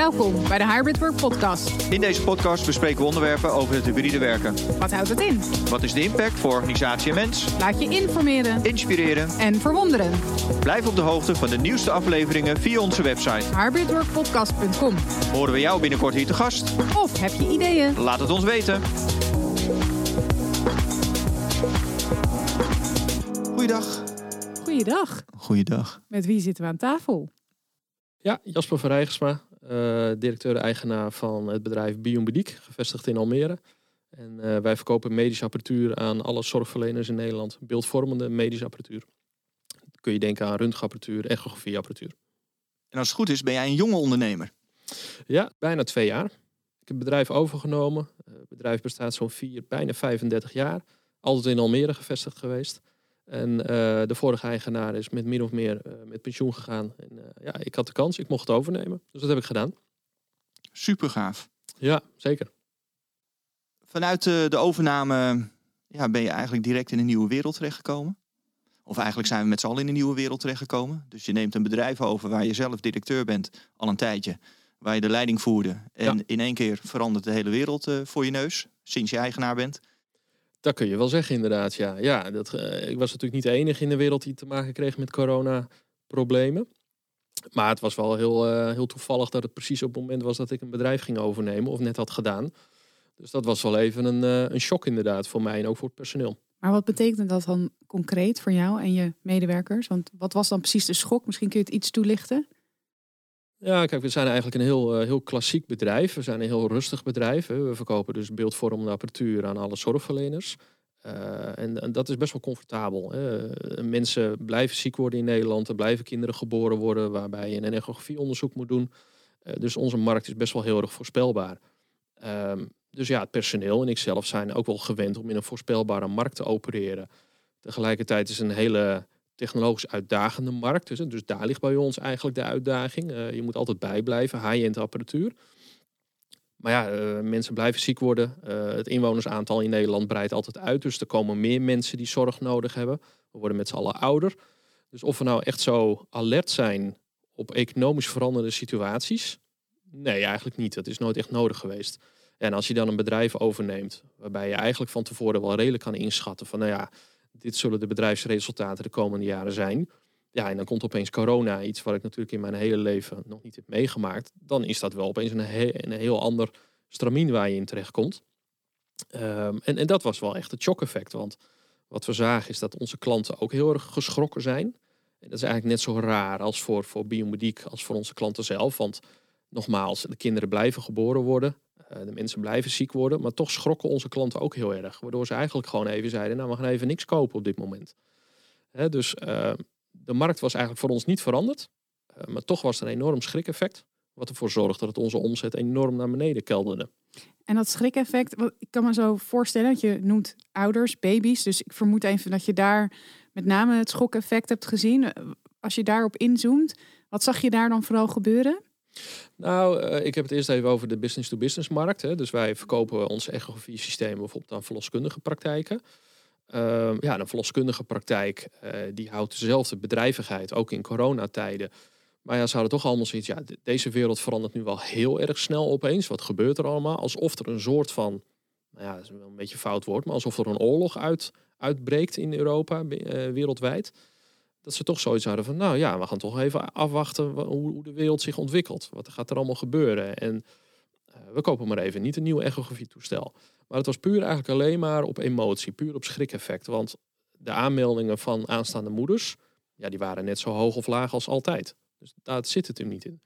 Welkom bij de Hybrid Work Podcast. In deze podcast bespreken we onderwerpen over het hybride werken. Wat houdt het in? Wat is de impact voor organisatie en mens? Laat je informeren Inspireren. en verwonderen. Blijf op de hoogte van de nieuwste afleveringen via onze website. hybridworkpodcast.com. Horen we jou binnenkort hier te gast? Of heb je ideeën? Laat het ons weten. Goeiedag. Goeiedag. Goeiedag. Met wie zitten we aan tafel? Ja, Jasper van Rijgersma, uh, directeur-eigenaar van het bedrijf Biomediek, gevestigd in Almere. En uh, wij verkopen medische apparatuur aan alle zorgverleners in Nederland. Beeldvormende medische apparatuur. Dan kun je denken aan röntgenapparatuur, echografieapparatuur. En als het goed is, ben jij een jonge ondernemer? Ja, bijna twee jaar. Ik heb het bedrijf overgenomen. Uh, het bedrijf bestaat zo'n vier, bijna 35 jaar. Altijd in Almere gevestigd geweest. En uh, de vorige eigenaar is met min of meer uh, met pensioen gegaan. En uh, ja, ik had de kans, ik mocht het overnemen. Dus dat heb ik gedaan. Super gaaf. Ja, zeker. Vanuit de overname ja, ben je eigenlijk direct in een nieuwe wereld terechtgekomen. Of eigenlijk zijn we met z'n allen in een nieuwe wereld terechtgekomen. Dus je neemt een bedrijf over waar je zelf directeur bent al een tijdje. Waar je de leiding voerde. En ja. in één keer verandert de hele wereld voor je neus. Sinds je eigenaar bent. Dat kun je wel zeggen, inderdaad. Ja, ja dat, uh, ik was natuurlijk niet de enige in de wereld die te maken kreeg met corona-problemen. Maar het was wel heel, uh, heel toevallig dat het precies op het moment was dat ik een bedrijf ging overnemen of net had gedaan. Dus dat was wel even een, uh, een shock inderdaad voor mij en ook voor het personeel. Maar wat betekent dat dan concreet voor jou en je medewerkers? Want wat was dan precies de schok? Misschien kun je het iets toelichten? Ja, kijk, we zijn eigenlijk een heel, uh, heel klassiek bedrijf. We zijn een heel rustig bedrijf. Hè. We verkopen dus beeldvormende apparatuur aan alle zorgverleners. Uh, en, en, dat is best wel comfortabel. Hè. Mensen blijven ziek worden in Nederland. Er blijven kinderen geboren worden waarbij je een echografieonderzoek moet doen. Dus onze markt is best wel heel erg voorspelbaar. Um, dus ja, het personeel en ik zelf zijn ook wel gewend om in een voorspelbare markt te opereren. Tegelijkertijd is een hele technologisch uitdagende markt. Dus, dus daar ligt bij ons eigenlijk de uitdaging. Uh, je moet altijd bijblijven, high-end apparatuur. Maar ja, uh, mensen blijven ziek worden. Uh, het inwonersaantal in Nederland breidt altijd uit. Dus er komen meer mensen die zorg nodig hebben. We worden met z'n allen ouder. Dus of we nou echt zo alert zijn op economisch veranderde situaties... Nee, eigenlijk niet. Dat is nooit echt nodig geweest. En als je dan een bedrijf overneemt... waarbij je eigenlijk van tevoren wel redelijk kan inschatten... van nou ja, dit zullen de bedrijfsresultaten de komende jaren zijn. Ja, en dan komt opeens corona, iets wat ik natuurlijk in mijn hele leven nog niet heb meegemaakt. Dan is dat wel opeens een, he een heel ander stramien waar je in terechtkomt. Um, en, en dat was wel echt het shock-effect. Want wat we zagen is dat onze klanten ook heel erg geschrokken zijn. En dat is eigenlijk net zo raar als voor, voor biomediek als voor onze klanten zelf. Want nogmaals, de kinderen blijven geboren worden. De mensen blijven ziek worden, maar toch schrokken onze klanten ook heel erg. Waardoor ze eigenlijk gewoon even zeiden, nou we gaan even niks kopen op dit moment. Dus uh, de markt was eigenlijk voor ons niet veranderd. Uh, maar toch was er een enorm schrik-effect. Wat ervoor zorgde dat onze omzet enorm naar beneden kelderde. En dat schrik-effect, ik kan me zo voorstellen, dat je noemt ouders, baby's. Dus ik vermoed even dat je daar met name het schok-effect hebt gezien. Als je daarop inzoomt, wat zag je daar dan vooral gebeuren? Nou, uh, ik heb het eerst even over de business-to-business markt. Hè. Dus wij verkopen onze echografie systemen bijvoorbeeld aan verloskundige praktijken. Uh, ja, een verloskundige praktijk uh, die houdt dezelfde bedrijvigheid, ook in coronatijden. Maar ja, ze hadden toch allemaal zoiets, ja, deze wereld verandert nu wel heel erg snel opeens. Wat gebeurt er allemaal? Alsof er een soort van, nou ja, is wel een beetje fout woord, maar alsof er een oorlog uit, uitbreekt in Europa, wereldwijd dat ze toch zoiets hadden van, nou ja, we gaan toch even afwachten hoe, de wereld zich ontwikkelt. Wat gaat er allemaal gebeuren? En uh, we kopen maar even niet een nieuw echografie-toestel. Maar het was puur eigenlijk alleen maar op emotie, puur op schrik-effect. Want de aanmeldingen van aanstaande moeders, ja, die waren net zo hoog of laag als altijd. Dus daar zit het er niet in.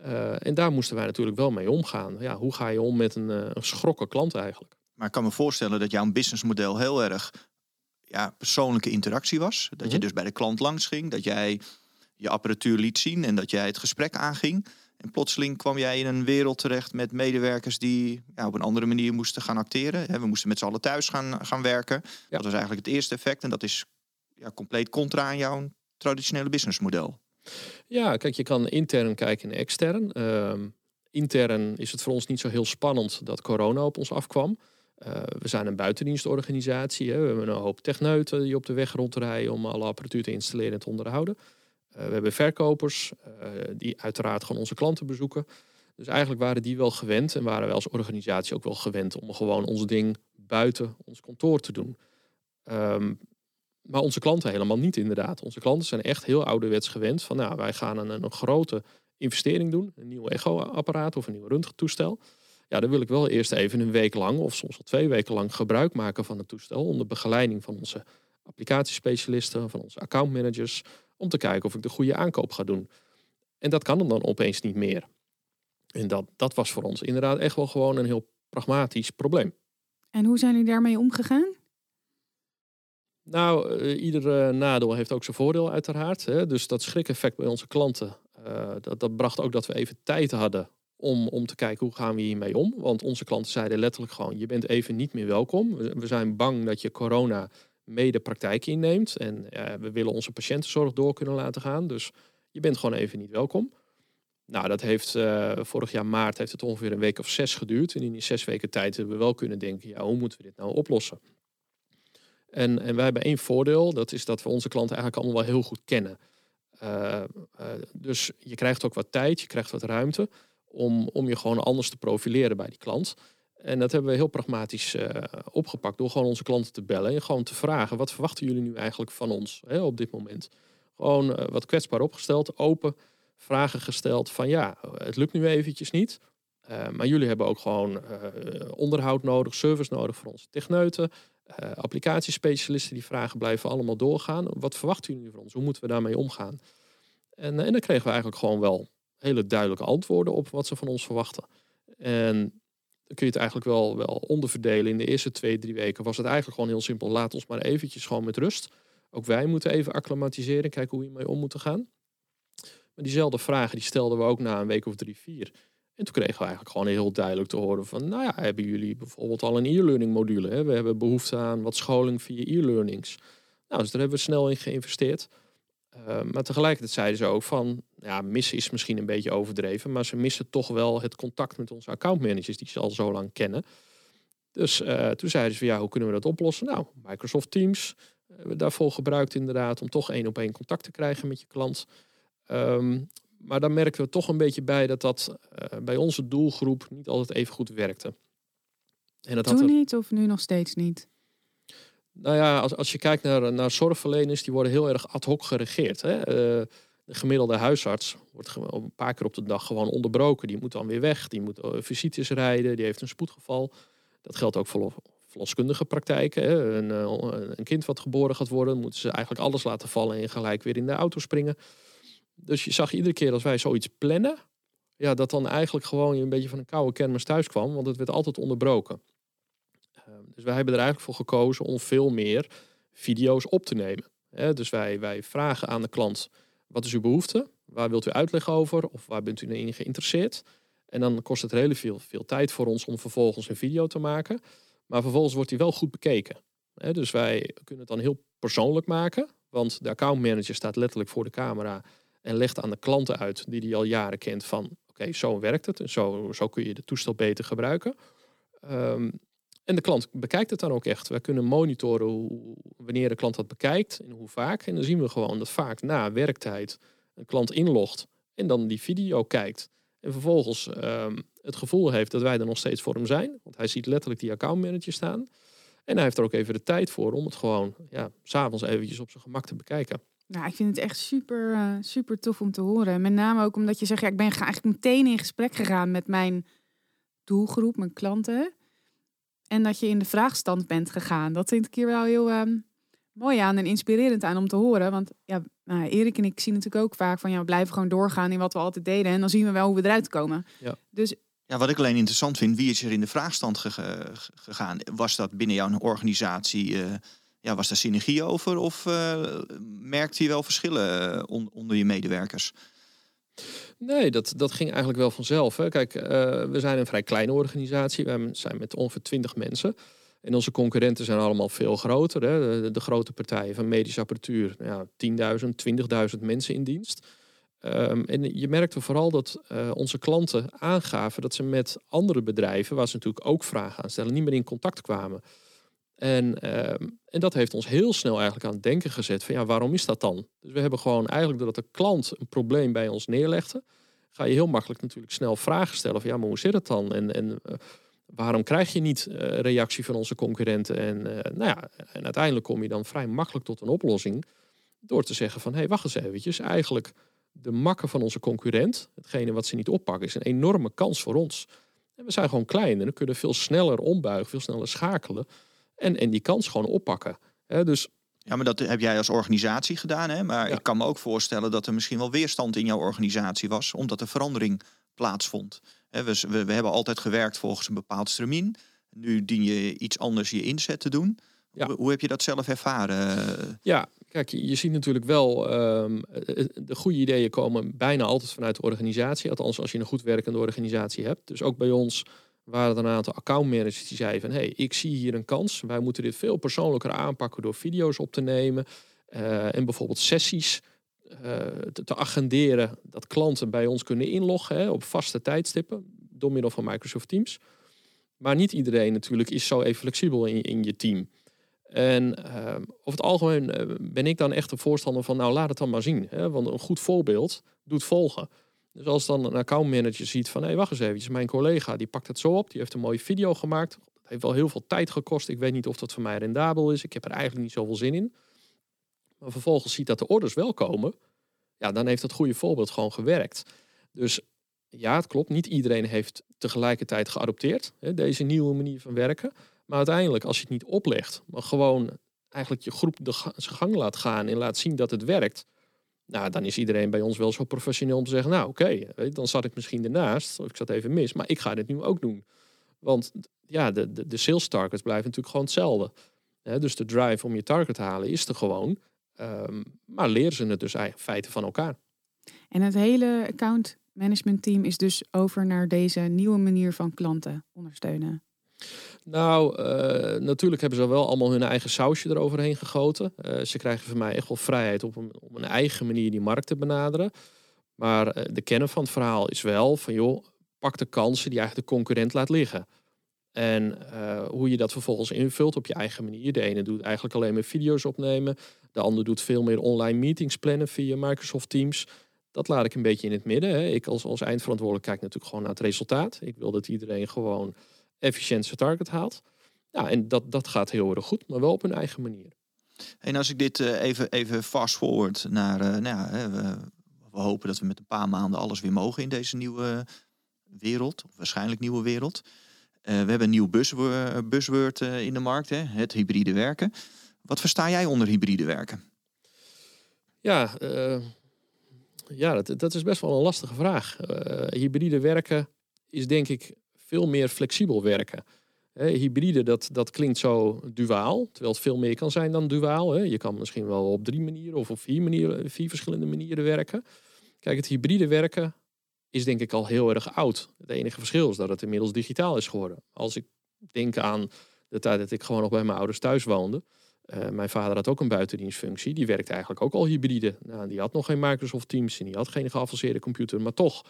Uh, en daar moesten wij natuurlijk wel mee omgaan. Ja, hoe ga je om met een, uh, een geschrokken klant eigenlijk? Maar ik kan me voorstellen dat jouw businessmodel heel erg ja, persoonlijke interactie was. Dat je dus bij de klant langs ging, dat jij je apparatuur liet zien en dat jij het gesprek aanging. En plotseling kwam jij in een wereld terecht met medewerkers die ja, op een andere manier moesten gaan acteren. We moesten met z'n allen thuis gaan, gaan werken. Ja. Dat was eigenlijk het eerste effect. En dat is ja, compleet contra aan jouw traditionele businessmodel. Ja, kijk, je kan intern kijken en extern. Uh, intern is het voor ons niet zo heel spannend dat corona op ons afkwam. Uh, we zijn een buitendienstorganisatie. Hè. We hebben een hoop techneuten die op de weg rondrijden om alle apparatuur te installeren en te onderhouden. Uh, we hebben verkopers uh, die uiteraard gewoon onze klanten bezoeken. Dus eigenlijk waren die wel gewend en waren wij als organisatie ook wel gewend om gewoon ons ding buiten ons kantoor te doen. Ehm, maar onze klanten helemaal niet inderdaad. Onze klanten zijn echt heel ouderwets gewend van nou, wij gaan een, een grote investering doen, een nieuw echo-apparaat of een nieuw röntgentoestel. Ja, dan wil ik wel eerst even een week lang of soms al twee weken lang gebruik maken van het toestel onder begeleiding van onze applicatiespecialisten, van onze accountmanagers, om te kijken of ik de goede aankoop ga doen. En dat kan dan opeens niet meer. En dat, dat was voor ons inderdaad echt wel gewoon een heel pragmatisch probleem. En hoe zijn jullie daarmee omgegaan? Nou, uh, ieder uh, nadeel heeft ook zijn voordeel uiteraard. Hè. Dus dat schrikeffect bij onze klanten, uh, dat, dat bracht ook dat we even tijd hadden om, om te kijken hoe gaan we hiermee om. Want onze klanten zeiden letterlijk gewoon, je bent even niet meer welkom. We, zijn bang dat je corona mede praktijk inneemt. En we willen onze patiëntenzorg door kunnen laten gaan. Dus je bent gewoon even niet welkom. Nou, dat heeft vorig jaar maart heeft het ongeveer een week of zes geduurd. En in die zes weken tijd hebben we wel kunnen denken, ja, hoe moeten we dit nou oplossen? En, en wij hebben één voordeel, dat is dat we onze klanten eigenlijk allemaal wel heel goed kennen. Uh, dus je krijgt ook wat tijd, je krijgt wat ruimte om, om je gewoon anders te profileren bij die klant. En dat hebben we heel pragmatisch uh, opgepakt door gewoon onze klanten te bellen en gewoon te vragen: wat verwachten jullie nu eigenlijk van ons hè, op dit moment? Gewoon wat kwetsbaar opgesteld, open vragen gesteld van ja, het lukt nu eventjes niet. maar jullie hebben ook gewoon onderhoud nodig, service nodig voor onze techneuten. Applicatiespecialisten die vragen blijven allemaal doorgaan. Wat verwachten jullie van ons? Hoe moeten we daarmee omgaan? En, en dan kregen we eigenlijk gewoon wel hele duidelijke antwoorden op wat ze van ons verwachten. En dan kun je het eigenlijk wel, wel onderverdelen. In de eerste twee, drie weken was het eigenlijk gewoon heel simpel. Laat ons maar eventjes gewoon met rust. Ook wij moeten even acclimatiseren, kijken hoe we hiermee om moeten gaan. Maar diezelfde vragen die stelden we ook na een week of drie, vier. En toen kregen we eigenlijk gewoon heel duidelijk te horen van, nou ja, hebben jullie bijvoorbeeld al een e-learning module? Hè? We hebben behoefte aan wat scholing via e-learnings. Nou, dus daar hebben we snel in geïnvesteerd. Uh, maar tegelijkertijd zeiden ze ook van, ja, missen is misschien een beetje overdreven, maar ze missen toch wel het contact met onze accountmanagers die ze al zo lang kennen. Dus uh, toen zeiden ze van, ja, hoe kunnen we dat oplossen? Nou, Microsoft Teams hebben we daarvoor gebruikt inderdaad om toch één op één contact te krijgen met je klant. Um, maar dan merken we toch een beetje bij dat dat uh, bij onze doelgroep niet altijd even goed werkte. En dat Toen had niet of nu nog steeds niet? Nou ja, als, als je kijkt naar, naar zorgverleners, die worden heel erg ad hoc geregeerd. Hè? Uh, de gemiddelde huisarts wordt een paar keer op de dag gewoon onderbroken. Die moet dan weer weg, die moet uh, visites rijden, die heeft een spoedgeval. Dat geldt ook voor verloskundige praktijken. Hè? Een, een kind wat geboren gaat worden, moeten ze eigenlijk alles laten vallen en gelijk weer in de auto springen. Dus je zag iedere keer als wij zoiets plannen, ja, dat dan eigenlijk gewoon een beetje van een koude kermis thuis kwam, want het werd altijd onderbroken. Dus wij hebben er eigenlijk voor gekozen om veel meer video's op te nemen. dus wij, wij vragen aan de klant, wat is uw behoefte? Waar wilt u uitleg over? Of waar bent u in geïnteresseerd? En dan kost het heel veel, veel tijd voor ons om vervolgens een video te maken. Maar vervolgens wordt die wel goed bekeken. dus wij kunnen het dan heel persoonlijk maken. Want de accountmanager staat letterlijk voor de camera en legt aan de klanten uit die die al jaren kent van oké, zo werkt het en zo, zo kun je de toestel beter gebruiken. Um, en de klant bekijkt het dan ook echt. Wij kunnen monitoren hoe, wanneer de klant dat bekijkt en hoe vaak. En dan zien we gewoon dat vaak na werktijd een klant inlogt en dan die video kijkt. En vervolgens um, het gevoel heeft dat wij er nog steeds voor hem zijn. Want hij ziet letterlijk die accountmanager staan. En hij heeft er ook even de tijd voor om het gewoon ja, s'avonds eventjes op zijn gemak te bekijken. Nou, ik vind het echt super, uh, super tof om te horen. Met name ook omdat je zegt, ja, ik ben eigenlijk meteen in gesprek gegaan met mijn doelgroep, mijn klanten. En dat je in de vraagstand bent gegaan. Dat vind ik hier wel heel uh, mooi aan en inspirerend aan om te horen. Want ja, nou, Erik en ik zien natuurlijk ook vaak van, ja, we blijven gewoon doorgaan in wat we altijd deden. En dan zien we wel hoe we eruit komen. Ja. Dus ja, wat ik alleen interessant vind, wie is er in de vraagstand gegaan? Was dat binnen jouw organisatie? Uh, ja, was daar synergie over of uh, merkte je wel verschillen eh, onder je medewerkers? Nee, dat, dat ging eigenlijk wel vanzelf. Hè. Kijk, uh, we zijn een vrij kleine organisatie. We zijn met ongeveer 20 mensen. En onze concurrenten zijn allemaal veel groter. Hè. De, grote partijen van medische apparatuur, ja, 10.000, 20.000 mensen in dienst. Um, en je merkte vooral dat uh, onze klanten aangaven dat ze met andere bedrijven, waar ze natuurlijk ook vragen aan stellen, niet meer in contact kwamen. En, ehm, en dat heeft ons heel snel eigenlijk aan het denken gezet van ja, waarom is dat dan? Dus we hebben gewoon eigenlijk doordat de klant een probleem bij ons neerlegde, ga je heel makkelijk natuurlijk snel vragen stellen van ja, maar hoe zit het dan? En, en uh, waarom krijg je niet uh, reactie van onze concurrenten? En, uh, nou ja, en uiteindelijk kom je dan vrij makkelijk tot een oplossing door te zeggen van hé, hey, wacht eens eventjes, eigenlijk de makken van onze concurrent, hetgene wat ze niet oppakken, is een enorme kans voor ons. En we zijn gewoon klein en we kunnen veel sneller ombuigen, veel sneller schakelen en, en die kans gewoon oppakken. He, dus ja, maar dat heb jij als organisatie gedaan. Hè? Maar ja. ik kan me ook voorstellen dat er misschien wel weerstand in jouw organisatie was, omdat er verandering plaatsvond. We, we, we hebben altijd gewerkt volgens een bepaald stramien. Nu dien je iets anders je inzet te doen. Ja. Hoe, hoe, heb je dat zelf ervaren? Ja, kijk, je ziet natuurlijk wel, um, de goede ideeën komen bijna altijd vanuit de organisatie. Althans, als je een goed werkende organisatie hebt. Dus ook bij ons waren er een aantal accountmanagers die zeiden van... hey, ik zie hier een kans. Wij moeten dit veel persoonlijker aanpakken door video's op te nemen. Uh, en bijvoorbeeld sessies uh, te, agenderen. Dat klanten bij ons kunnen inloggen hè, op vaste tijdstippen. Door middel van Microsoft Teams. Maar niet iedereen natuurlijk is zo even flexibel in, in je team. En uh, over het algemeen ben ik dan echt een voorstander van... nou, laat het dan maar zien. Hè, want een goed voorbeeld doet volgen. Dus als dan een accountmanager ziet van, hé, hey, wacht eens even, mijn collega die pakt het zo op, die heeft een mooie video gemaakt. Dat heeft wel heel veel tijd gekost. Ik weet niet of dat voor mij rendabel is. Ik heb er eigenlijk niet zoveel zin in. Maar vervolgens ziet dat de orders wel komen. Ja, dan heeft dat goede voorbeeld gewoon gewerkt. Dus ja, het klopt. Niet iedereen heeft tegelijkertijd geadopteerd hè, deze nieuwe manier van werken. Maar uiteindelijk, als je het niet oplegt, maar gewoon eigenlijk je groep de gang laat gaan en laat zien dat het werkt, nou, dan is iedereen bij ons wel zo professioneel om te zeggen, nou oké, dan zat ik misschien ernaast, of ik zat even mis, maar ik ga dit nu ook doen. Want ja, de, de, de sales targets blijven natuurlijk gewoon hetzelfde. dus de drive om je target te halen is er gewoon. Um, maar leren ze het dus eigenlijk feiten van elkaar. En het hele account management team is dus over naar deze nieuwe manier van klanten ondersteunen. Nou, uh, natuurlijk hebben ze wel allemaal hun eigen sausje eroverheen gegoten. Uh, ze krijgen van mij echt wel vrijheid op een, op een eigen manier die markt te benaderen. Maar uh, de kern van het verhaal is wel van joh, pak de kansen die eigenlijk de concurrent laat liggen. En hoe je dat vervolgens invult op je eigen manier. De ene doet eigenlijk alleen maar video's opnemen. De ander doet veel meer online meetings plannen via Microsoft Teams. Dat laat ik een beetje in het midden. Hè. Ik als, als eindverantwoordelijk kijk natuurlijk gewoon naar het resultaat. Ik wil dat iedereen gewoon efficiënt zijn target haalt. Ja, en dat, dat gaat heel erg goed, maar wel op een eigen manier. En als ik dit uh, even, even fast forward naar, uh, nou ja, we, we, hopen dat we met een paar maanden alles weer mogen in deze nieuwe wereld, of waarschijnlijk nieuwe wereld. Uh, we hebben een nieuw buzzword, buzzword in de markt, hè, het hybride werken. Wat versta jij onder hybride werken? Ja, ja dat, dat is best wel een lastige vraag. hybride werken is denk ik veel meer flexibel werken. hybride, dat, dat klinkt zo duaal, terwijl het veel meer kan zijn dan duaal. Je kan misschien wel op drie manieren of op vier, manieren, vier verschillende manieren werken. Kijk, het hybride werken is denk ik al heel erg oud. Het enige verschil is dat het inmiddels digitaal is geworden. Als ik denk aan de tijd dat ik gewoon nog bij mijn ouders thuis woonde. Uh, mijn vader had ook een buitendienstfunctie. Die werkte eigenlijk ook al hybride. Nou, die had nog geen Microsoft Teams en die had geen geavanceerde computer. Maar toch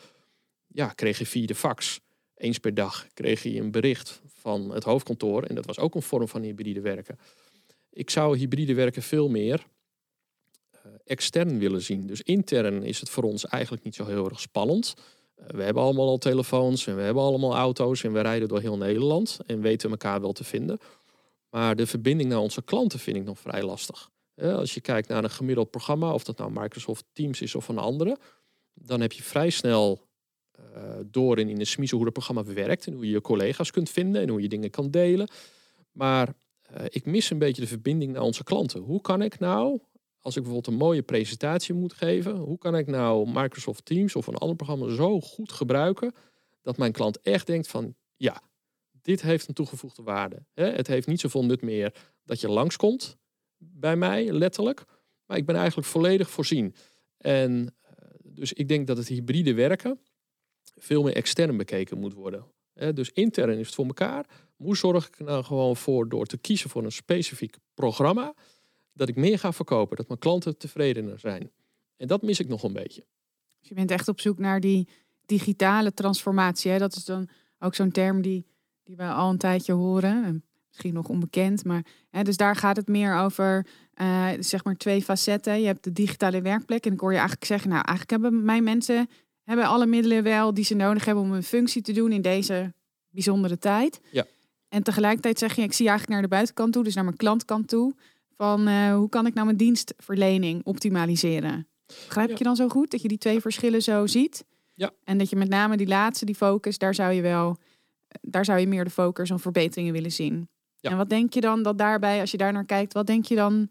ja, kreeg je via de fax eens per dag kreeg hij een bericht van het hoofdkantoor. En dat was ook een vorm van hybride werken. Ik zou hybride werken veel meer uh, extern willen zien. Dus intern is het voor ons eigenlijk niet zo heel erg spannend. Uh, we hebben allemaal al telefoons en we hebben allemaal auto's en we rijden door heel Nederland en weten elkaar wel te vinden. Maar de verbinding naar onze klanten vind ik nog vrij lastig. Uh, als je kijkt naar een gemiddeld programma, of dat nou Microsoft Teams is of een andere, dan heb je vrij snel door in, in de smiezen hoe het programma werkt en hoe je je collega's kunt vinden en hoe je dingen kan delen. Maar uh, ik mis een beetje de verbinding naar onze klanten. Hoe kan ik nou, als ik bijvoorbeeld een mooie presentatie moet geven, hoe kan ik nou Microsoft Teams of een ander programma zo goed gebruiken dat mijn klant echt denkt van ja, dit heeft een toegevoegde waarde. Het heeft niet zoveel nut meer dat je langskomt bij mij, letterlijk. Maar ik ben eigenlijk volledig voorzien. En uh, dus ik denk dat het hybride werken, veel meer extern bekeken moet worden. dus intern is het voor elkaar. Hoe zorg ik nou gewoon voor door te kiezen voor een specifiek programma, dat ik meer ga verkopen, dat mijn klanten tevredener zijn. En dat mis ik nog een beetje. Dus je bent echt op zoek naar die digitale transformatie. Hè? Dat is dan ook zo'n term die, die we al een tijdje horen. Misschien nog onbekend, maar hè, dus daar gaat het meer over, uh, zeg maar twee facetten. Je hebt de digitale werkplek en ik hoor je eigenlijk zeggen, nou eigenlijk hebben mijn mensen hebben alle middelen wel die ze nodig hebben om hun functie te doen in deze bijzondere tijd. Ja. En tegelijkertijd zeg je, ik zie eigenlijk naar de buitenkant toe, dus naar mijn klantkant toe. Van eh, hoe kan ik nou mijn dienstverlening optimaliseren? Begrijp Ja. je dan zo goed dat je die twee verschillen zo ziet? Ja. En dat je met name die laatste, die focus, daar zou je wel, daar zou je meer de focus en verbeteringen willen zien. Ja. En wat denk je dan dat daarbij, als je daar naar kijkt, wat denk je dan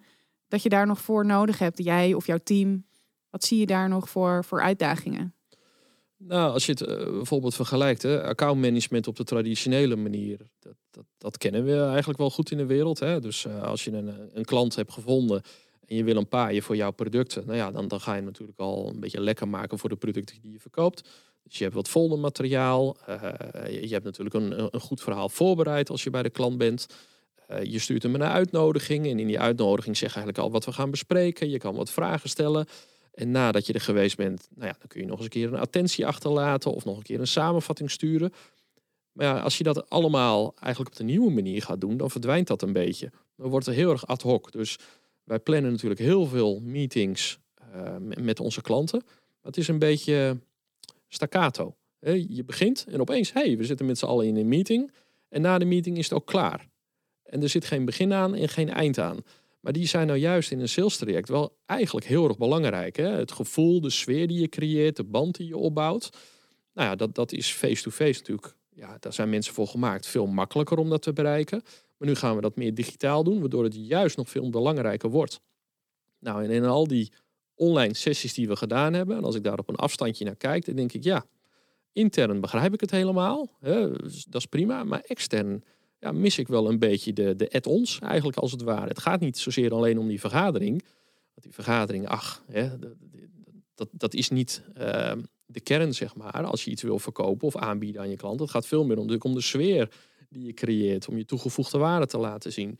dat je daar nog voor nodig hebt? Jij of jouw team? Wat zie je daar nog voor, voor uitdagingen? Nou, als je het eh, bijvoorbeeld vergelijkt, hè, accountmanagement op de traditionele manier, dat, dat, dat kennen we eigenlijk wel goed in de wereld. Hè? Dus eh, als je een, een klant hebt gevonden en je wil een paaien voor jouw producten, nou ja, dan, dan ga je natuurlijk al een beetje lekker maken voor de producten die je verkoopt. Dus je hebt wat foldermateriaal. eh je je hebt natuurlijk een, een goed verhaal voorbereid als je bij de klant bent. Eh, je stuurt hem een uitnodiging en in die uitnodiging zeg je eigenlijk al wat we gaan bespreken. Je kan wat vragen stellen. En nadat je er geweest bent, nou ja, dan kun je nog eens een keer een attentie achterlaten of nog een keer een samenvatting sturen. Maar ja, als je dat allemaal eigenlijk op de nieuwe manier gaat doen, dan verdwijnt dat een beetje. Dan wordt het heel erg ad hoc. Dus wij plannen natuurlijk heel veel meetings eh, met- onze klanten. Maar het is een beetje staccato. Je begint en opeens, hey, we zitten met z'n allen in een meeting. En na de meeting is het ook klaar. En er zit geen begin aan en geen eind aan. Maar die zijn nou juist in een sales traject wel eigenlijk heel erg belangrijk. Hè? Het gevoel, de sfeer die je creëert, de band die je opbouwt. Nou ja, dat, dat is face-to-face natuurlijk. Ja, daar zijn mensen voor gemaakt. Veel makkelijker om dat te bereiken. Maar nu gaan we dat meer digitaal doen, waardoor het juist nog veel belangrijker wordt. Nou, en in al die online sessies die we gedaan hebben, en als ik daar op een afstandje naar kijk, dan denk ik, ja, intern begrijp ik het helemaal. Hè? dus Dat is prima. Maar extern ja, mis ik wel een beetje de, de add-ons eigenlijk als het ware. Het gaat niet zozeer alleen om die vergadering. Want die vergadering, ach, hè, dat, dat, is niet ehm, de kern, zeg maar. Als je iets wil verkopen of aanbieden aan je klant. Het gaat veel meer om, om de sfeer die je creëert. Om je toegevoegde waarde te laten zien.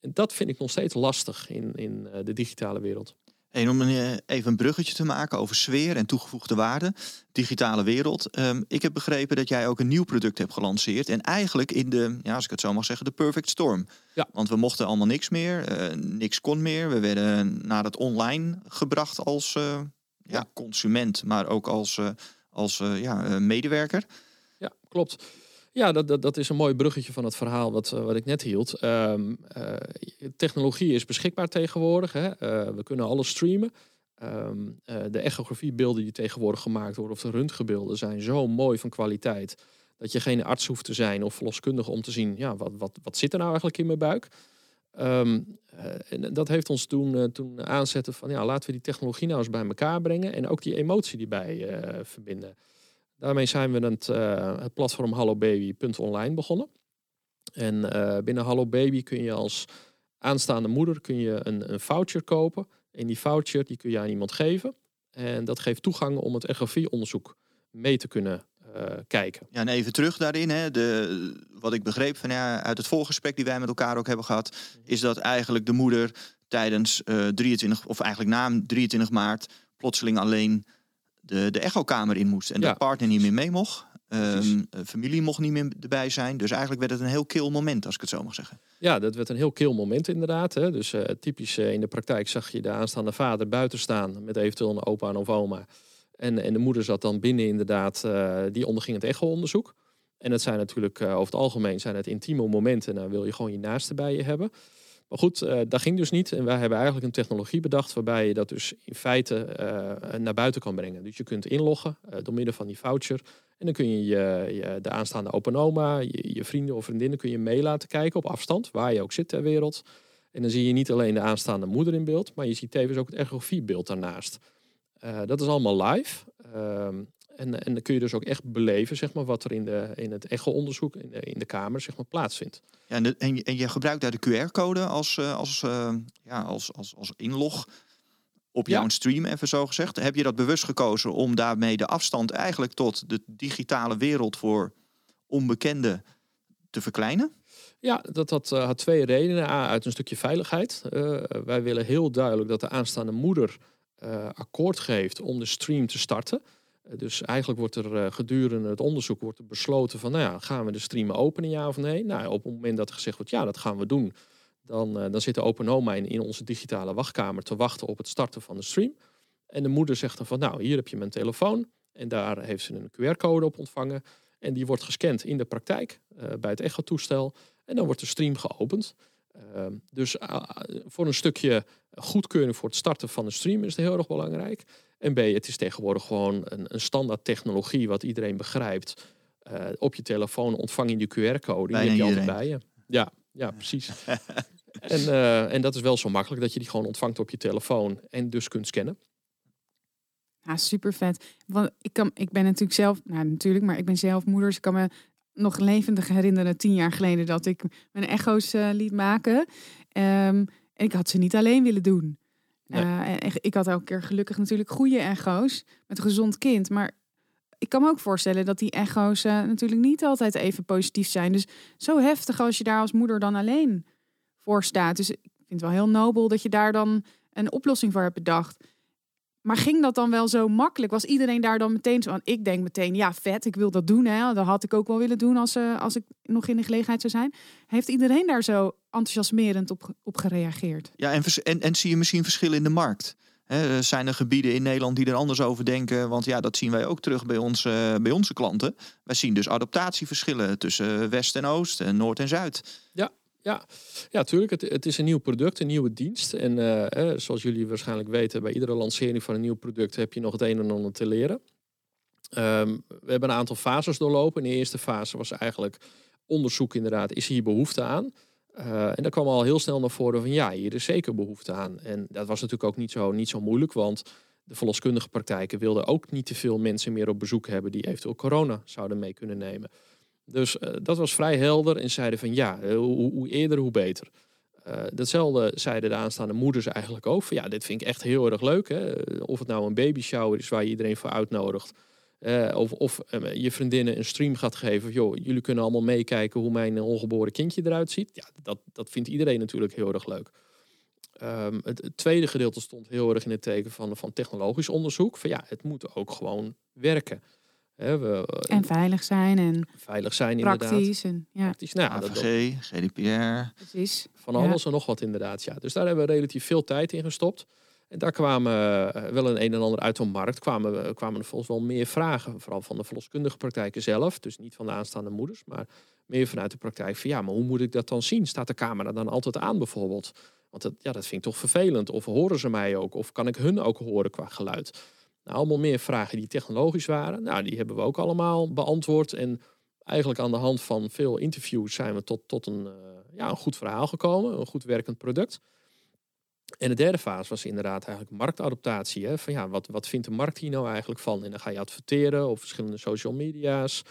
En dat vind ik nog steeds lastig in, in eh, de digitale wereld. En om eh, even een bruggetje te maken over sfeer en toegevoegde waarde, digitale wereld. Ehm, ik heb begrepen dat jij ook een nieuw product hebt gelanceerd. En eigenlijk in de, ja, als ik het zo mag zeggen, de perfect storm. Ja. Want we mochten allemaal niks meer, eh, niks kon meer. We werden naar het online gebracht als eh, ja, Ja. consument, maar ook als, als ja, medewerker. Ja, klopt. Ja, dat, dat, is een mooi bruggetje van het verhaal wat, eh, wat ik net hield. Ehm, eh, technologie is beschikbaar tegenwoordig. Hè? Eh, we kunnen alles streamen. Ehm, eh, de echografiebeelden die tegenwoordig gemaakt worden, of de röntgenbeelden, zijn zo mooi van kwaliteit. Dat je geen arts hoeft te zijn of verloskundige om te zien, ja, wat, wat, wat zit er nou eigenlijk in mijn buik? Ehm, eh, en dat heeft ons toen, toen aanzetten van, ja, laten we die technologie nou eens bij elkaar brengen. En ook die emotie die bij verbinden. Daarmee zijn we het, het platform hallobaby.online begonnen. En eh, binnen Hallo Baby kun je als aanstaande moeder kun je een, een voucher kopen. En die voucher die kun je aan iemand geven. En dat geeft toegang om het echografieonderzoek mee te kunnen eh, kijken. Ja, en even terug daarin. Hè, de, wat ik begreep van, ja, uit het voorgesprek die wij met elkaar ook hebben gehad, is dat eigenlijk de moeder tijdens eh 23, of eigenlijk na 23 maart, plotseling alleen de, de echokamer in moest. En Ja. de partner niet meer mee mocht. Eh, familie mocht niet meer erbij zijn. Dus eigenlijk werd het een heel kil moment, als ik het zo mag zeggen. Ja, dat werd een heel kil moment inderdaad. Hè. Dus eh, typisch eh, in de praktijk zag je de aanstaande vader buiten staan met eventueel een opa en of oma. En, en de moeder zat dan binnen inderdaad, die onderging het echo-onderzoek. En het zijn natuurlijk over het algemeen zijn het intieme momenten. Nou wil je gewoon je naaste bij je hebben. Maar goed, eh, dat ging dus niet. En wij hebben eigenlijk een technologie bedacht waarbij je dat dus in feite eh, naar buiten kan brengen. Dus je kunt inloggen eh, door middel van die voucher. En dan kun je, je, je de aanstaande opa en oma, je, je vrienden of vriendinnen kun je mee laten kijken op afstand, waar je ook zit ter wereld. En dan zie je niet alleen de aanstaande moeder in beeld, maar je ziet tevens ook het echografiebeeld daarnaast. Eh, dat is allemaal live. En, en dan kun je dus ook echt beleven zeg maar, wat er in, de, in het echo-onderzoek in de, in de kamer zeg maar, plaatsvindt. Ja, en, de- en, je- en je gebruikt daar de QR-code als, eh, als, eh, ja, als, als, als inlog op Ja. jouw stream, even zo gezegd. Heb je dat bewust gekozen om daarmee de afstand eigenlijk tot de digitale wereld voor onbekenden te verkleinen? Ja, dat had, eh, had twee redenen. A, uit een stukje veiligheid. Eh, wij willen heel duidelijk dat de aanstaande moeder eh, akkoord geeft om de stream te starten. Eh, dus eigenlijk wordt er eh, gedurende het onderzoek wordt er besloten van, nou ja, gaan we de stream openen, ja of nee? Nou, op het moment dat gezegd wordt, ja, dat gaan we doen, dan, eh, dan zit de Open in, onze digitale wachtkamer te wachten op het starten van de stream. En de moeder zegt dan van, nou, hier heb je mijn telefoon. En daar heeft ze een QR-code op ontvangen. En die wordt gescand in de praktijk bij het echo-toestel. En dan wordt de stream geopend. Uh, dus voor een stukje goedkeuring voor het starten van de stream is het heel erg belangrijk. En B, het is tegenwoordig gewoon een, een standaard technologie wat iedereen begrijpt. Uh, op je telefoon ontvang je die QR-code. Die heb je altijd bij je. Ja, ja precies. en, uh, en dat is wel zo makkelijk dat je die gewoon ontvangt op je telefoon en dus kunt scannen. Ja, super vet. Want ik, kan, ik ben natuurlijk zelf, nou natuurlijk, maar ik ben zelf moeder. Dus ik kan me nog levendig herinneren, tien jaar geleden, dat ik mijn echo's uh, liet maken. Um, en ik had ze niet alleen willen doen. Nee. Uh, ik had elke keer gelukkig natuurlijk goede echo's met een gezond kind. Maar ik kan me ook voorstellen dat die echo's uh, natuurlijk niet altijd even positief zijn. Dus zo heftig als je daar als moeder dan alleen voor staat. Dus ik vind het wel heel nobel dat je daar dan een oplossing voor hebt bedacht. Maar ging dat dan wel zo makkelijk? Was iedereen daar dan meteen zo aan? Ik denk meteen, ja, vet, ik wil dat doen. Hè? Dat had ik ook wel willen doen als, uh, als ik nog in de gelegenheid zou zijn. Heeft iedereen daar zo enthousiasmerend op, op gereageerd? Ja, en, en, en zie je misschien verschillen in de markt? He, zijn er gebieden in Nederland die er anders over denken? Want ja, dat zien wij ook terug bij, ons, uh, bij onze klanten. Wij zien dus adaptatieverschillen tussen West en Oost en Noord en Zuid. Ja, ja, ja tuurlijk. Het, het, is een nieuw product, een nieuwe dienst. En eh, zoals jullie waarschijnlijk weten, bij iedere lancering van een nieuw product heb je nog het een en ander te leren. Um, we hebben een aantal fases doorlopen. In de eerste fase was eigenlijk onderzoek inderdaad, is hier behoefte aan? Uh, en daar kwam al heel snel naar voren van ja, hier is zeker behoefte aan. En dat was natuurlijk ook niet zo, niet zo moeilijk, want de verloskundige praktijken wilden ook niet te veel mensen meer op bezoek hebben die eventueel corona zouden mee kunnen nemen. Dus uh, dat was vrij helder en zeiden van ja, uh, hoe, eerder hoe beter. Uh, datzelfde zeiden de aanstaande moeders eigenlijk ook. Van ja, dit vind ik echt heel erg leuk. Hè? Of het nou een baby shower is waar je iedereen voor uitnodigt. of of je vriendinnen een stream gaat geven. Joh, jullie kunnen allemaal meekijken hoe mijn ongeboren kindje eruit ziet. Ja, dat, dat vindt iedereen natuurlijk heel erg leuk. Um, het, het, tweede gedeelte stond heel erg in het teken van, van technologisch onderzoek. Van ja, het moet ook gewoon werken. We, en veilig zijn en veilig zijn praktisch inderdaad. En, ja. praktisch. Nou, AVG, GDPR. Precies. Van alles ja. en nog wat inderdaad. Ja. Dus daar hebben we relatief veel tijd in gestopt. En daar kwamen uh, wel een een en ander uit de markt. Kwamen, kwamen er volgens wel meer vragen. Vooral van de verloskundige praktijken zelf. Dus niet van de aanstaande moeders. Maar meer vanuit de praktijk van ja, maar hoe moet ik dat dan zien? Staat de camera dan altijd aan bijvoorbeeld? Want dat, ja, dat vind ik toch vervelend. Of horen ze mij ook? Of kan ik hun ook horen qua geluid? Nou, allemaal meer vragen die technologisch waren. Nou, die hebben we ook allemaal beantwoord. En eigenlijk aan de hand van veel interviews zijn we tot, tot een, uh, ja, een goed verhaal gekomen. Een goed werkend product. En de derde fase was inderdaad eigenlijk marktadaptatie. Hè? Van ja, wat, wat vindt de markt hier nou eigenlijk van? En dan ga je adverteren op verschillende social media's.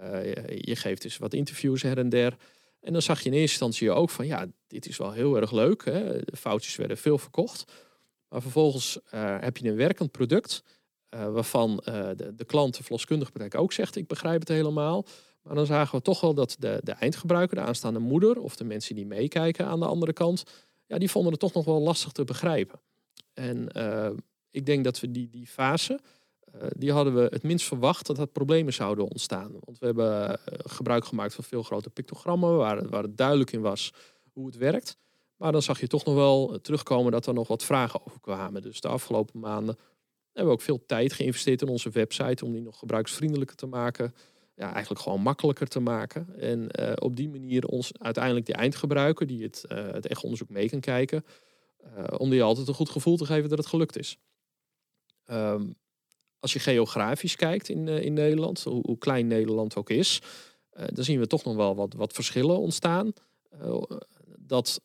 Je, je geeft dus wat interviews her en der. En dan zag je in eerste instantie ook van ja, dit is wel heel erg leuk. Hè? De foutjes werden veel verkocht. Maar vervolgens uh, heb je een werkend product. Uh, waarvan uh, de, de klant, de verloskundige praktijk ook zegt: Ik begrijp het helemaal. Maar dan zagen we toch wel dat de, de eindgebruiker, de aanstaande moeder of de mensen die meekijken aan de andere kant, ja, die vonden het toch nog wel lastig te begrijpen. En ik denk dat we die, die fase, die hadden we het minst verwacht dat dat problemen zouden ontstaan. Want we hebben gebruik gemaakt van veel grote pictogrammen, waar, waar het duidelijk in was hoe het werkt. Maar dan zag je toch nog wel terugkomen dat er nog wat vragen over kwamen. Dus de afgelopen maanden hebben we ook veel tijd geïnvesteerd in onze website om die nog gebruiksvriendelijker te maken. Ja, eigenlijk gewoon makkelijker te maken. En uh, op die manier ons uiteindelijk de eindgebruiker, die het, uh, het echt onderzoek mee kan kijken, om die altijd een goed gevoel te geven dat het gelukt is. Um, als je geografisch kijkt in, in Nederland, hoe, hoe, klein Nederland ook is, dan zien we toch nog wel wat, wat verschillen ontstaan. dat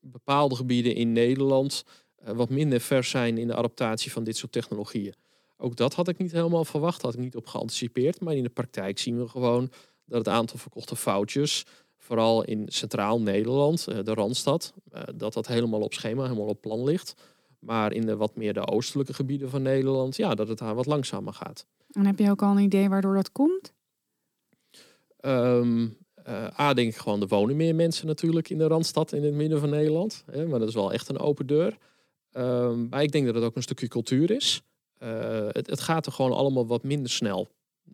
bepaalde gebieden in Nederland uh, wat minder vers zijn in de adaptatie van dit soort technologieën. Ook dat had ik niet helemaal verwacht, had ik niet op geanticipeerd. Maar in de praktijk zien we gewoon dat het aantal verkochte foutjes, vooral in centraal Nederland, uh, de Randstad, dat dat helemaal op schema, helemaal op plan ligt. Maar in de wat meer de oostelijke gebieden van Nederland, ja, dat het daar wat langzamer gaat. En heb je ook al een idee waardoor dat komt? Um, uh, A, denk ik gewoon, er wonen meer mensen natuurlijk in de Randstad, in het midden van Nederland. Hè, maar dat is wel echt een open deur. Um, maar ik denk dat het ook een stukje cultuur is. Uh, het, het, gaat er gewoon allemaal wat minder snel.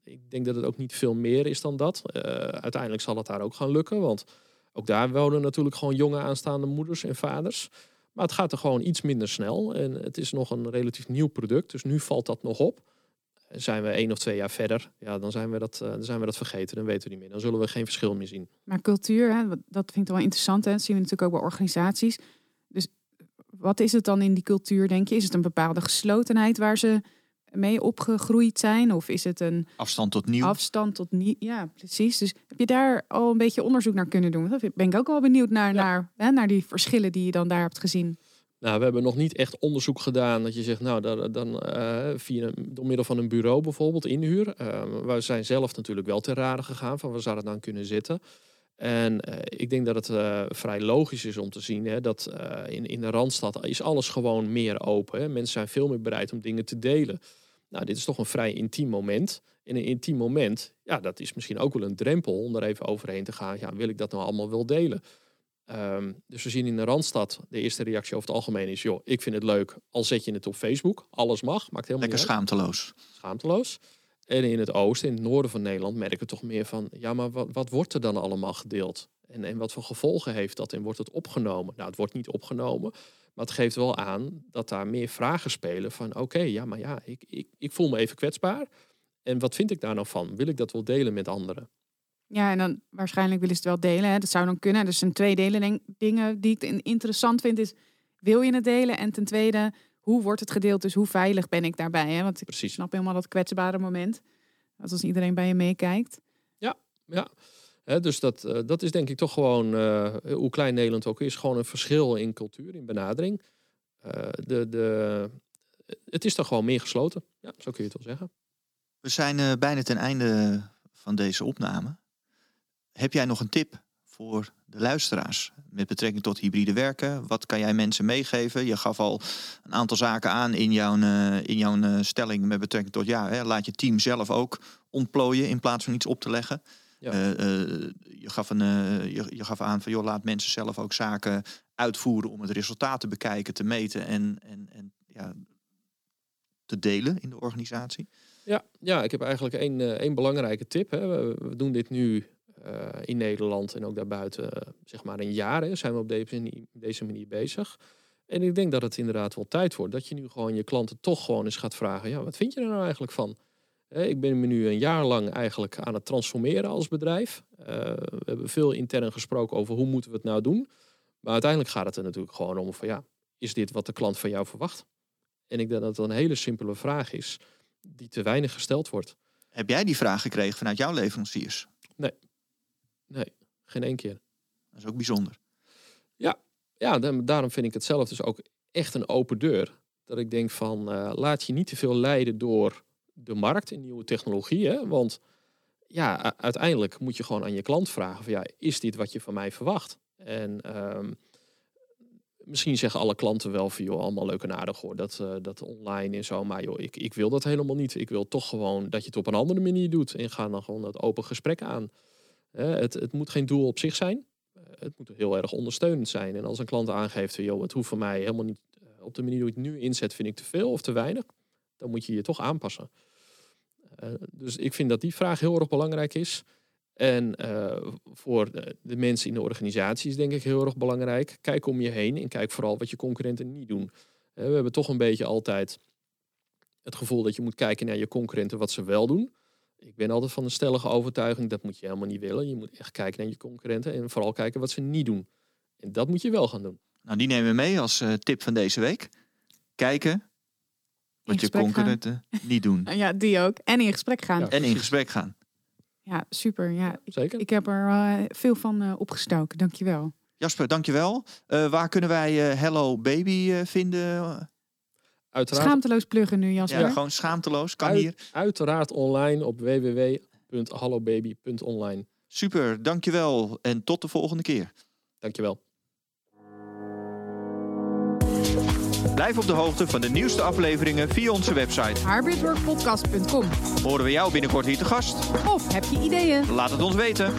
Ik denk dat het ook niet veel meer is dan dat. Uh, uiteindelijk zal het daar ook gaan lukken, want ook daar wonen natuurlijk gewoon jonge aanstaande moeders en vaders. Maar het gaat er gewoon iets minder snel en het is nog een relatief nieuw product, dus nu valt dat nog op. Zijn we één of twee jaar verder, ja, dan zijn we dat, dan zijn we dat vergeten. Dan weten we niet meer. Dan zullen we geen verschil meer zien. Maar cultuur, hè, dat vind ik wel interessant. Hè? Dat zien we natuurlijk ook bij organisaties. Dus wat is het dan in die cultuur, denk je? Is het een bepaalde geslotenheid waar ze mee opgegroeid zijn? Of is het een afstand tot nieuw? Afstand tot nieuw, ja, precies. Dus heb je daar al een beetje onderzoek naar kunnen doen? Dat ben ik ook wel benieuwd naar, naar, hè, naar die verschillen die je dan daar hebt gezien. Nou, we hebben nog niet echt onderzoek gedaan dat je zegt, nou, dan, dan uh, via door middel van een bureau bijvoorbeeld inhuur. Uh, we zijn zelf natuurlijk wel ter rade gegaan van waar zou dat dan kunnen zitten. En uh, ik denk dat het uh, vrij logisch is om te zien hè, dat in, in de Randstad is alles gewoon meer open. Mensen zijn veel meer bereid om dingen te delen. Nou, dit is toch een vrij intiem moment. In een intiem moment, ja, dat is misschien ook wel een drempel om er even overheen te gaan. Ja, wil ik dat nou allemaal wel delen? Um, dus we zien in de Randstad, de eerste reactie over het algemeen is... joh, ik vind het leuk, al zet je het op Facebook. Alles mag, maakt helemaal Lekker niet schaamteloos. Schaamteloos. En in het oosten, in het noorden van Nederland, merken we toch meer van... ja, maar wat, wat wordt er dan allemaal gedeeld? En, en wat voor gevolgen heeft dat en wordt het opgenomen? Nou, het wordt niet opgenomen, maar het geeft wel aan dat daar meer vragen spelen van... oké, ja, maar ja, ik, ik, ik voel me even kwetsbaar. En wat vind ik daar nou van? Wil ik dat wel delen met anderen? Ja, en dan waarschijnlijk willen ze het wel delen. Hè? Dat zou dan kunnen. Dus een twee delen dingen die ik interessant vind is... wil je het delen? En ten tweede, hoe wordt het gedeeld? Dus hoe veilig ben ik daarbij? Hè? Want ik Precies. snap helemaal dat kwetsbare moment. Dat als iedereen bij je meekijkt. Ja, ja. He, dus dat, uh, dat is denk ik toch gewoon, uh, hoe klein Nederland ook is, gewoon een verschil in cultuur, in benadering. Uh, de, de, het is toch gewoon meer gesloten. Ja, zo kun je het wel zeggen. We zijn bijna ten einde van deze opname. Heb jij nog een tip voor de luisteraars met betrekking tot hybride werken? Wat kan jij mensen meegeven? Je gaf al een aantal zaken aan in jouw, uh, in jouw uh, stelling met betrekking tot ja, hè, laat je team zelf ook ontplooien in plaats van iets op te leggen. Ja. Uh, je, gaf een, je, je, gaf aan van joh, laat mensen zelf ook zaken uitvoeren om het resultaat te bekijken, te meten en, en, en ja, te delen in de organisatie. Ja, ja ik heb eigenlijk één, één belangrijke tip. Hè. We, we doen dit nu in Nederland en ook daarbuiten, zeg maar een jaar, hè, zijn we op deze, deze manier bezig. En ik denk dat het inderdaad wel tijd wordt dat je nu gewoon je klanten toch gewoon eens gaat vragen: ja, wat vind je er nou eigenlijk van? Eh, ik ben me nu een jaar lang eigenlijk aan het transformeren als bedrijf. we hebben veel intern gesproken over hoe moeten we het nou doen. Maar uiteindelijk gaat het er natuurlijk gewoon om van ja, is dit wat de klant van jou verwacht? En ik denk dat dat een hele simpele vraag is die te weinig gesteld wordt. Heb jij die vraag gekregen vanuit jouw leveranciers? Nee. Nee, geen één keer. Dat is ook bijzonder. Ja, ja daarom vind ik het zelf dus ook echt een open deur. Dat ik denk van, uh, laat je niet te veel leiden door de markt en nieuwe technologieën. Want ja, uiteindelijk moet je gewoon aan je klant vragen van, ja, is dit wat je van mij verwacht? En um, misschien zeggen alle klanten wel van, joh, allemaal leuk en aardig hoor, dat, uh, dat online en zo. Maar joh, ik, ik wil dat helemaal niet. Ik wil toch gewoon dat je het op een andere manier doet. En ga dan gewoon dat open gesprek aan. Het, het, moet geen doel op zich zijn. Eh, het moet heel erg ondersteunend zijn. En als een klant aangeeft, joh, het hoeft voor mij helemaal niet eh, op de manier hoe ik het nu inzet, vind ik te veel of te weinig, dan moet je je toch aanpassen. Uh, dus ik vind dat die vraag heel erg belangrijk is. En voor de, de, mensen in de organisatie is denk ik heel erg belangrijk. Kijk om je heen en kijk vooral wat je concurrenten niet doen. We hebben toch een beetje altijd het gevoel dat je moet kijken naar je concurrenten wat ze wel doen. Ik ben altijd van de stellige overtuiging, dat moet je helemaal niet willen. Je moet echt kijken naar je concurrenten en vooral kijken wat ze niet doen. En dat moet je wel gaan doen. Nou, die nemen we mee als uh, tip van deze week. Kijken wat je concurrenten gaan. niet doen. Ja, die ook. En in gesprek gaan. Ja, en in gesprek gaan. Ja, super. Ja, Zeker. Ik, heb er uh, veel van uh, opgestoken. Dankjewel. Jasper, dankjewel. Uh, waar kunnen wij Hello Baby vinden? Uiteraard, schaamteloos pluggen nu, Jasper. Ja, gewoon schaamteloos. Kan uit, hier. Uiteraard online op www.hallobaby.online. Super, dankjewel. En tot de volgende keer. Dankjewel. Blijf op de hoogte van de nieuwste afleveringen via onze website. hybridworkpodcast.com Horen we jou binnenkort hier te gast? Of heb je ideeën? Laat het ons weten.